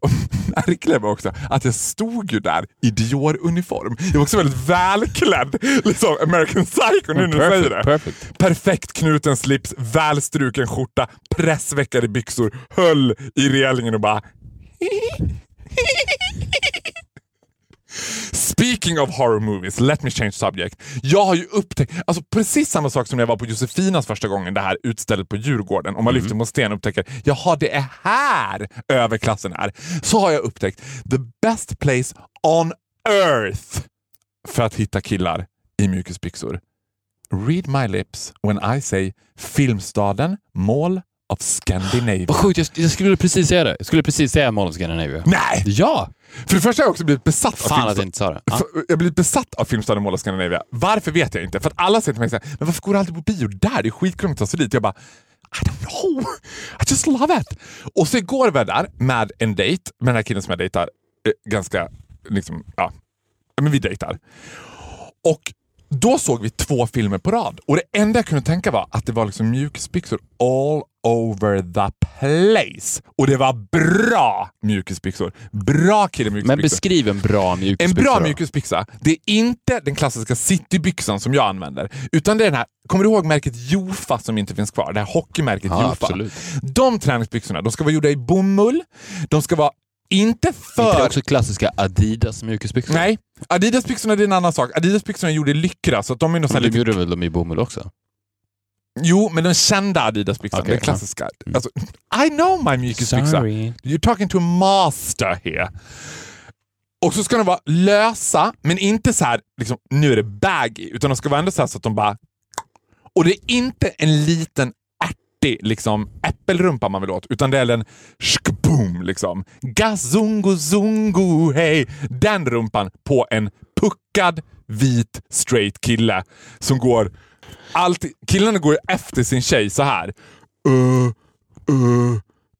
märkliga var också att jag stod ju där i Dior-uniform. Jag var också väldigt välklädd. Liksom American Psycho nu när du säger det.
perfect.
Perfekt knuten slips, välstruken skjorta, pressveckade byxor, höll i relingen och bara... Speaking of horror movies, let me change subject. Jag har ju upptäckt, alltså precis samma sak som när jag var på Josefinas första gången, det här utstället på Djurgården, och man lyfter mot sten och upptäcker, jaha det är här överklassen är. Så har jag upptäckt, the best place on earth för att hitta killar i mjukisbyxor. Read my lips when I say Filmstaden, Mall of Scandinavia.
Vad sjukt, jag, jag skulle precis säga det. Jag skulle precis säga Mall of Scandinavia.
Nej!
Ja!
För det första har jag också blivit besatt av
Fan att jag inte sa det.
För- Jag har blivit besatt av Filmstaden Mall of Scandinavia. Varför vet jag inte. För att alla säger till mig såhär, men varför går du alltid på bio där? Det är skitkrångligt att ta sig dit. Jag bara, I don't know. I just love it. Och så igår var jag där med en dejt, med den här killen som jag dejtar. Eh, ganska, liksom, ja. Men vi dejtar. Och då såg vi två filmer på rad och det enda jag kunde tänka var att det var liksom mjukisbyxor all over the place. Och det var bra mjukisbyxor. Bra kille
Men beskriv en bra
En
mjukisbyxa
bra
då.
mjukisbyxa, det är inte den klassiska citybyxan som jag använder. Utan det är den här, kommer du ihåg märket Jofa som inte finns kvar? Det här hockeymärket
Ja,
Jofa.
absolut.
De träningsbyxorna, de ska vara gjorda i bomull. De ska vara inte
Inte
för...
det också klassiska Adidas mjukisbyxor?
Nej, Adidas-byxorna är en annan sak. Adidas-byxorna är gjorda i lyckra så att de är nog
Men de
lite
gjorde väl de i bomull också?
Jo, men den kända Adidas-byxan.
Okej,
den klassiska. Alltså, I know my mjukisbyxa.
Sorry.
You're talking to a master here. Och så ska de vara lösa, men inte så här, liksom, nu är det baggy, utan de ska vara ändå så, här så att de bara... Och det är inte en liten ärtig liksom, äppelrumpa man vill åt, utan det är den... skboom liksom. Gazungu zungu hej. Den rumpan på en puckad vit straight kille som går... Alltid, killarna går ju efter sin tjej så här. Uh, uh,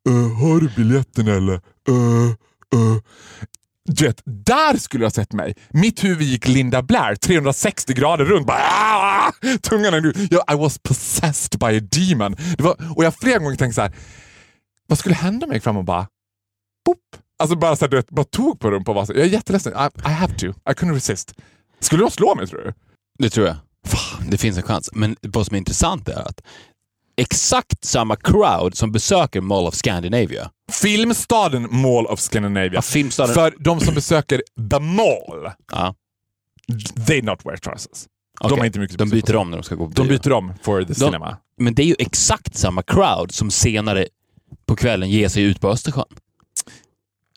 uh, har du biljetten eller? Uh, uh. Du vet, där skulle jag ha sett mig. Mitt huvud gick Linda Blair 360 grader runt. Bara, ah! Tungan är nu. Jag, I was possessed by a demon. Det var, och jag flera gånger tänkte så här. vad skulle hända om jag gick fram och bara... Boop. Alltså bara, så här, du vet, bara tog på rumpan och var så, jag är jätteledsen. I, I have to. I couldn't resist. Skulle de slå mig tror du?
Det tror jag. Fan, det finns en chans. Men vad som är intressant är att exakt samma crowd som besöker Mall of Scandinavia.
Filmstaden Mall of Scandinavia.
Ja, filmstaden-
För de som besöker The Mall,
Ja,
they not wear trousers. De
okej.
har inte mycket
De byter om när de ska gå på
De
bio.
byter om for the cinema.
Men det är ju exakt samma crowd som senare på kvällen ger sig ut på Östersjön.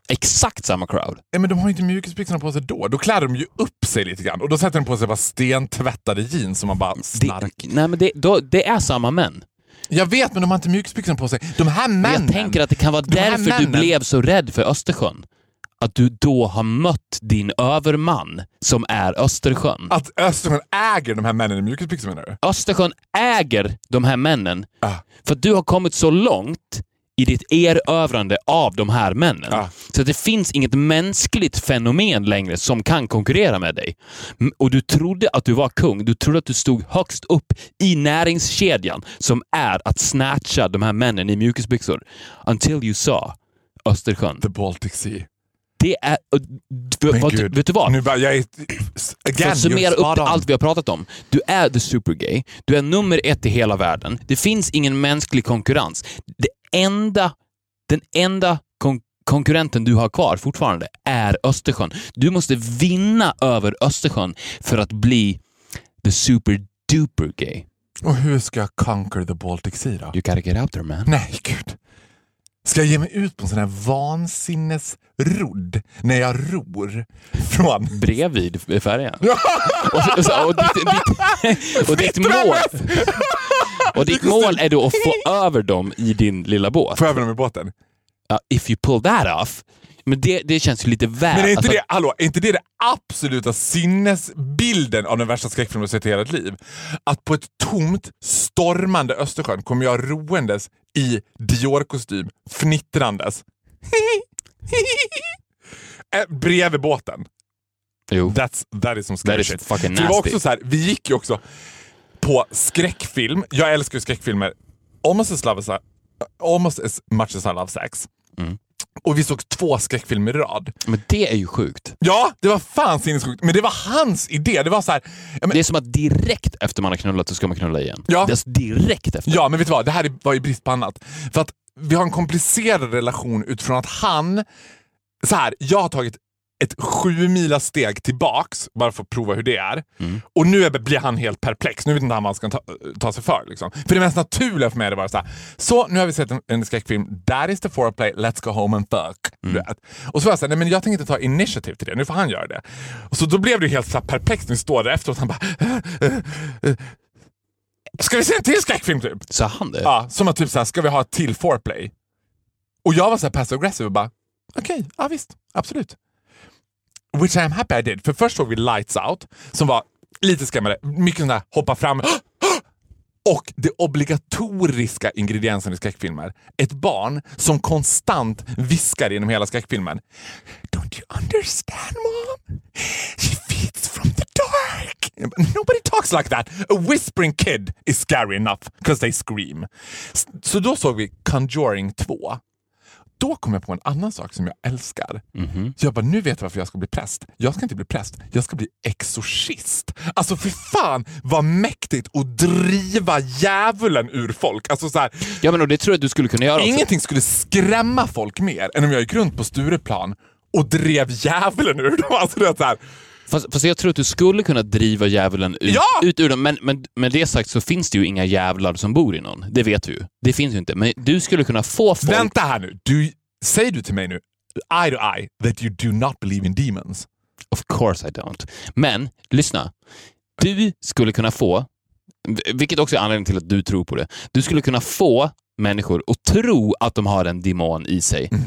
Exakt samma crowd.
Ja, men de har ju inte mjukisbyxorna på sig då. Då klär de ju upp sig lite grann och då sätter de på sig bara stentvättade jeans som man bara
Det,
snark.
nej, men det, då, det är samma män.
Jag vet, men de har inte mjukisbyxorna på sig. De här männen.
Jag tänker att det kan vara
de
därför du blev så rädd för Östersjön. Att du då har mött din överman som är Östersjön.
Att Östersjön äger de här männen i mjukisbyxor menar du?
Östersjön äger de här männen
Ah.
för att du har kommit så långt i ditt erövrande av de här männen.
Ah.
Så att det finns inget mänskligt fenomen längre som kan konkurrera med dig. Och du trodde att du var kung. Du trodde att du stod högst upp i näringskedjan som är att snatcha de här männen i mjukisbyxor. Until you saw Östersjön.
The Baltic Sea.
Det är... vad, vet du vad?
Nu bara, jag är...
För
Again,
att summera upp allt vi har pratat om. Du är the supergay. Du är nummer ett i hela världen. Det finns ingen mänsklig konkurrens. Det enda, den enda kon konkurrenten du har kvar fortfarande är Östersjön. Du måste vinna över Östersjön för att bli the super duper gay.
Och hur ska jag conquer the Baltic Sea då?
You gotta get out there man.
Nej, gud. Ska jag ge mig ut på en sån här vansinnesrodd när jag ror från...
Bredvid färjan. och, och, och, ditt, ditt, och ditt mål och ditt mål är då att få över dem i din lilla båt.
Jag över dem i båten?
Ja, if you pull that off. Men det, det känns ju lite väl...
Men är inte,
alltså,
det, hallå, är inte det det absoluta sinnesbilden av den värsta skräckfilmen jag sett i hela mitt liv? Att på ett tomt, stormande Östersjön kommer jag roendes i Dior-kostym, fnittrandes. Eh, Bredvid båten.
Jo.
That's, that is some scary
That is
shit.
fucking
För det var
nasty.
också så här, vi gick ju också på skräckfilm. Jag älskar skräckfilmer almost as, love as, almost as much as I love sex.
Mm.
Och vi såg två skräckfilmer i rad.
Men det är ju sjukt.
Ja, det var fan sinnessjukt. Men det var hans idé. Det var så här, men,
Det är som att direkt efter man har knullat så ska man knulla igen.
Ja.
Det är alltså direkt efter.
ja, men vet du vad? Det här var ju brist på annat. För att vi har en komplicerad relation utifrån att han... Så här, jag har tagit ett sju mila steg tillbaks bara för att prova hur det är. Och nu blir han helt perplex. Nu vet inte han vad han ska ta, ta sig för. Liksom. För det mest naturliga för mig bara så här. Så, nu har vi sett en, en skräckfilm. That is the foreplay, let's go home and fuck. Vet. Och så var jag såhär, nej men jag tänker inte ta initiativ till det. Nu får han göra det. Och så då blev det helt så här perplext när vi står där efteråt. Han bara... Ska vi se en till skräckfilm typ?
Sa han det?
Ja, som att typ såhär, ska vi ha ett till foreplay? Och jag var såhär passive aggressive och bara, okej, ja visst, absolut. Which I am happy I did. För först såg vi Lights Out, som var lite skrämmande. Mycket sån där hoppa fram. Och det obligatoriska ingrediensen i skräckfilmer. Ett barn som konstant viskar genom hela skräckfilmen. Don't you understand mom? She feeds from the dark. Nobody talks like that. A whispering kid is scary enough because they scream. Så då såg vi Conjuring 2. Då kom jag på en annan sak som jag älskar. Jag bara, nu vet jag varför jag ska bli präst. Jag ska inte bli präst, jag ska bli exorcist. Alltså för fan vad mäktigt att driva djävulen ur folk. Alltså så här,
Ja, men och det tror jag du skulle kunna göra också.
ingenting skulle skrämma folk mer än om jag gick runt på Stureplan och drev djävulen ur dem. Alltså det är så här,
Fast, fast jag tror att du skulle kunna driva djävulen ut,
Ja!
ut ur dem. Men, men med det sagt så finns det ju inga jävlar som bor i någon. Det vet du ju. Det finns ju inte. Men du skulle kunna få folk...
Vänta här nu. Du, säger du till mig nu, eye to eye, that you do not believe in demons?
Of course I don't. Men, lyssna. Du skulle kunna få, vilket också är anledningen till att du tror på det, du skulle kunna få människor att tro att de har en demon i sig. Och-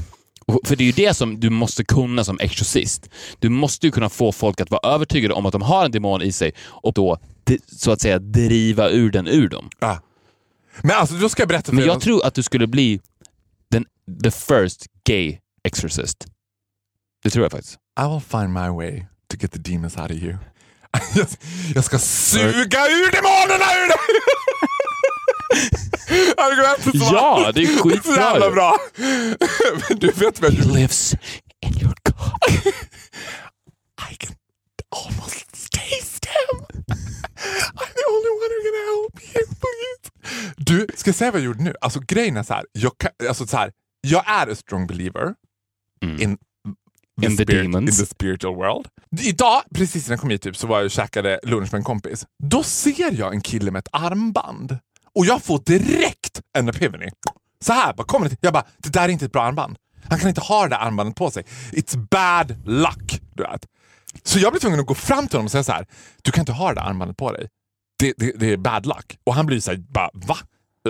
För det är ju det som du måste kunna som exorcist. Du måste ju kunna få folk att vara övertygade om att de har en demon i sig och då så att säga driva ur den ur dem.
Ah. Men alltså, då ska jag berätta för
Men jag
något-
tror att du skulle bli den, the first gay exorcist. Det tror jag faktiskt.
I will find my way to get the demons out of you. Jag, jag ska suga ur demonerna ur dig! Argumentet som
Ja, det är skitbra
Så jävla bra. Men du vet väl,
He lives in your cock.
I can almost taste him. I'm the only one who can help you, please. Du, ska jag säga vad jag gjorde nu? Alltså grejen är så här, jag, kan, alltså, så här, jag är a strong believer
Mm.
in,
In the demons.
in the spiritual world. Idag, precis när jag kom hit, typ, så var jag och käkade lunch med en kompis. Då ser jag en kille med ett armband och jag får direkt en epiphany. Så här, bara kommer det. Jag bara, det där är inte ett bra armband. Han kan inte ha det där armbandet på sig. It's bad luck. Du vet. Så jag blir tvungen att gå fram till honom och säga så här. Du kan inte ha det där armbandet på dig. Det, det, det är bad luck. Och han blir så här, bara va?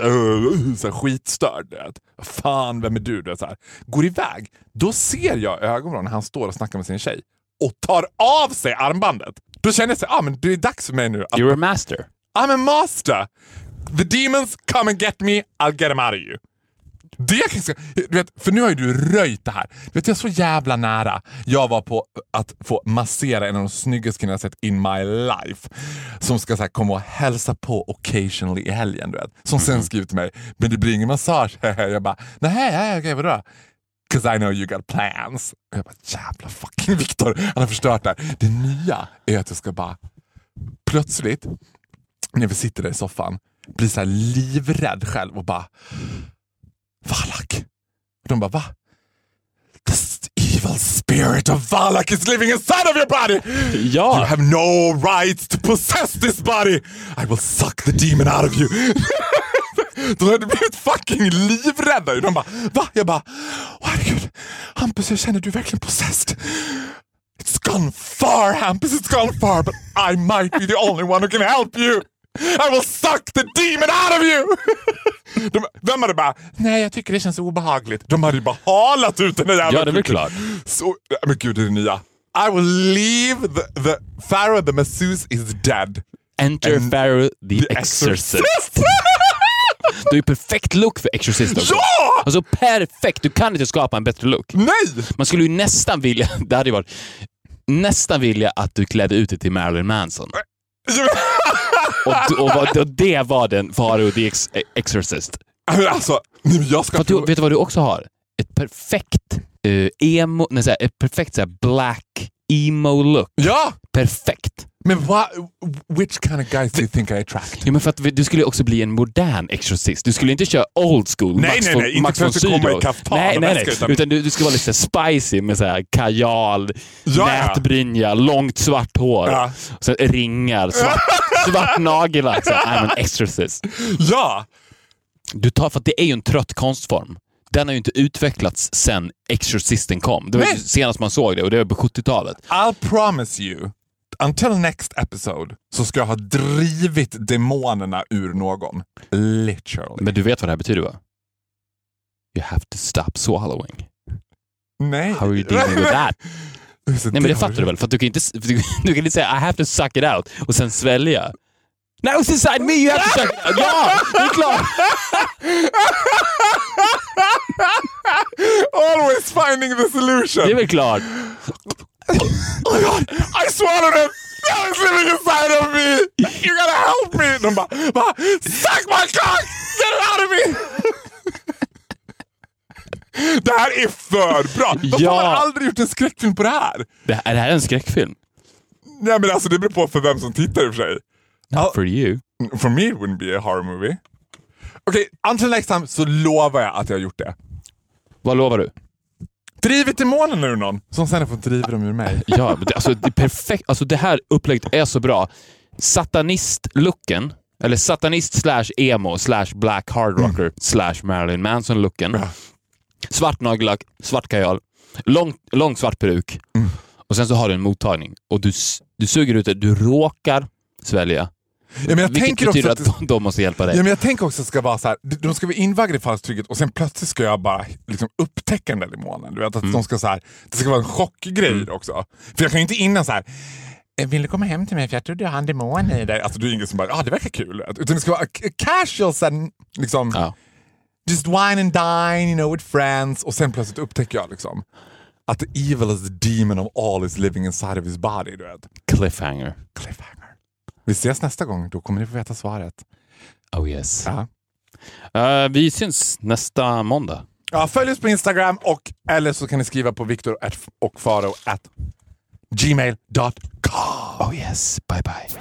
Uh, så skitstörd. Du vet. Fan, vem är du? du vet, så här. Går iväg. Då ser jag ögonen när han står och snackar med sin tjej och tar av sig armbandet. Då känner jag så här, ah, men det är dags för mig nu att
You're a master.
I'm a master. The demons come and get me, I'll get them out of you. Det du vet, för nu har ju du röjt det här. Du vet, jag är så jävla nära. Jag var på att få massera en av de snyggaste killarna jag sett in my life. Som ska så här, komma och hälsa på occasionally i helgen. Du vet. Som sen skriver till mig, men det blir ingen massage. jag bara, nej, okej vadå? Cause I know you got plans. Och jag bara, jävla fucking Viktor, han har förstört det här. Det nya är att jag ska bara plötsligt när vi sitter där i soffan, blir så här livrädd själv och bara Valak. De bara va? The s- evil spirit of Valak is living inside of your body!
Ja.
You have no rights to possess this body! I will suck the demon out of you! De hade blivit fucking livrädda. De bara va? Jag bara herregud Hampus jag känner du är verkligen possessed. It's gone far Hampus, it's gone far but I might be the only one who can help you! I will suck the demon out of you! De, vem hade bara, nej jag tycker det känns obehagligt. De hade ju bara halat ut den där jävla
Ja, det är väl klart.
Så, men gud det är det nya. I will leave the, the Pharaoh the masseuse is dead.
Enter
And
Pharaoh the, exorcist. Du är perfekt look för exorcist också.
Ja!
Alltså perfekt, du kan inte skapa en bättre look.
Nej!
Man skulle ju nästan vilja, det hade ju varit, nästan vilja att du klädde ut dig till Marilyn Manson. Och, och, och det var den Pharaoh the ex, exorcist.
alltså, jag ska
du, vet du vad du också har? Ett perfekt eh, emo, nej, så här, ett perfekt så här, black emo look.
Ja!
Perfekt.
Men what, which kind of guys do you think I attract?
Ja, men för att du skulle också bli en modern exorcist. Du skulle inte köra old school.
Nej,
Max
nej,
von,
nej, inte
Max von Sydow. Nej, nej, nej.
utan-
Utan du, du ska vara lite så spicy med så här kajal,
Ja, ja.
nätbrynja, långt svart hår,
Ja.
sen ringar, svart, svart nagellack. Så I'm an exorcist.
Ja!
Du tar, för det är ju en trött konstform. Den har ju inte utvecklats sen Exorcisten kom. Det var ju
Nej.
senast man såg det och det var på 70-talet.
I'll promise you, until next episode så ska jag ha drivit demonerna ur någon. Literally.
Men du vet vad det här betyder va? You have to stop swallowing.
Nej.
How are you dealing with that?
Så
Nej men det fattar du väl? För du kan inte, du, du kan inte säga I have to suck it out och sen svälja. Now it's inside me, you have to suck. Ja, det är klart!
Always finding the solution.
Det är väl klart.
Oh my god, I swallowed him! Now he's living inside of me! You gotta help me! De bara, bara suck my cock! Get it out of me! Det här är för bra! Varför
Ja.
har man aldrig gjort en skräckfilm på det här?
Det här, är det här en skräckfilm?
Nej men alltså det beror på för vem som tittar i och för sig.
Not for you.
For me it wouldn't be a horror movie. Okej, until next time så lovar jag att jag har gjort det.
Vad lovar du?
Driv till månen ur någon, som sen fått driva dem ur mig.
Ja, alltså, det, är perfekt. Alltså, det här upplägget är så bra. Satanist-looken, eller satanist slash emo slash black hard rocker slash Marilyn Manson-looken.
Ja.
Svart nagellack, svart kajal, lång, lång svart peruk och sen så har du en mottagning och du, du suger ut det. Du råkar svälja.
Ja, men jag
Vilket
tänker också
betyder
att,
att de, de måste hjälpa dig.
ja, men jag tänker också att det ska vara så här, de ska vara invaggade i falsk trygghet och sen plötsligt ska jag bara liksom upptäcka den där demonen. Du vet, att de ska så här, det ska vara en chockgrej också. För jag kan ju inte innan så här. "Eh, vill du komma hem till mig för jag trodde jag hade en demon i dig. Alltså det är ingen som bara, ah, det verkar kul. Utan det ska vara casual, här, liksom,
Ja.
just wine and dine, you know, with friends. Och sen plötsligt upptäcker jag liksom att the evil is the demon of all is living inside of his body. Du vet.
Cliffhanger.
Cliffhanger. Vi ses nästa gång, då kommer ni få veta svaret.
Oh yes.
Ja.
Eh, vi syns nästa måndag.
Ja, följ oss på Instagram och eller så kan ni skriva på viktor och faro at gmail.com.
Oh yes. Bye bye.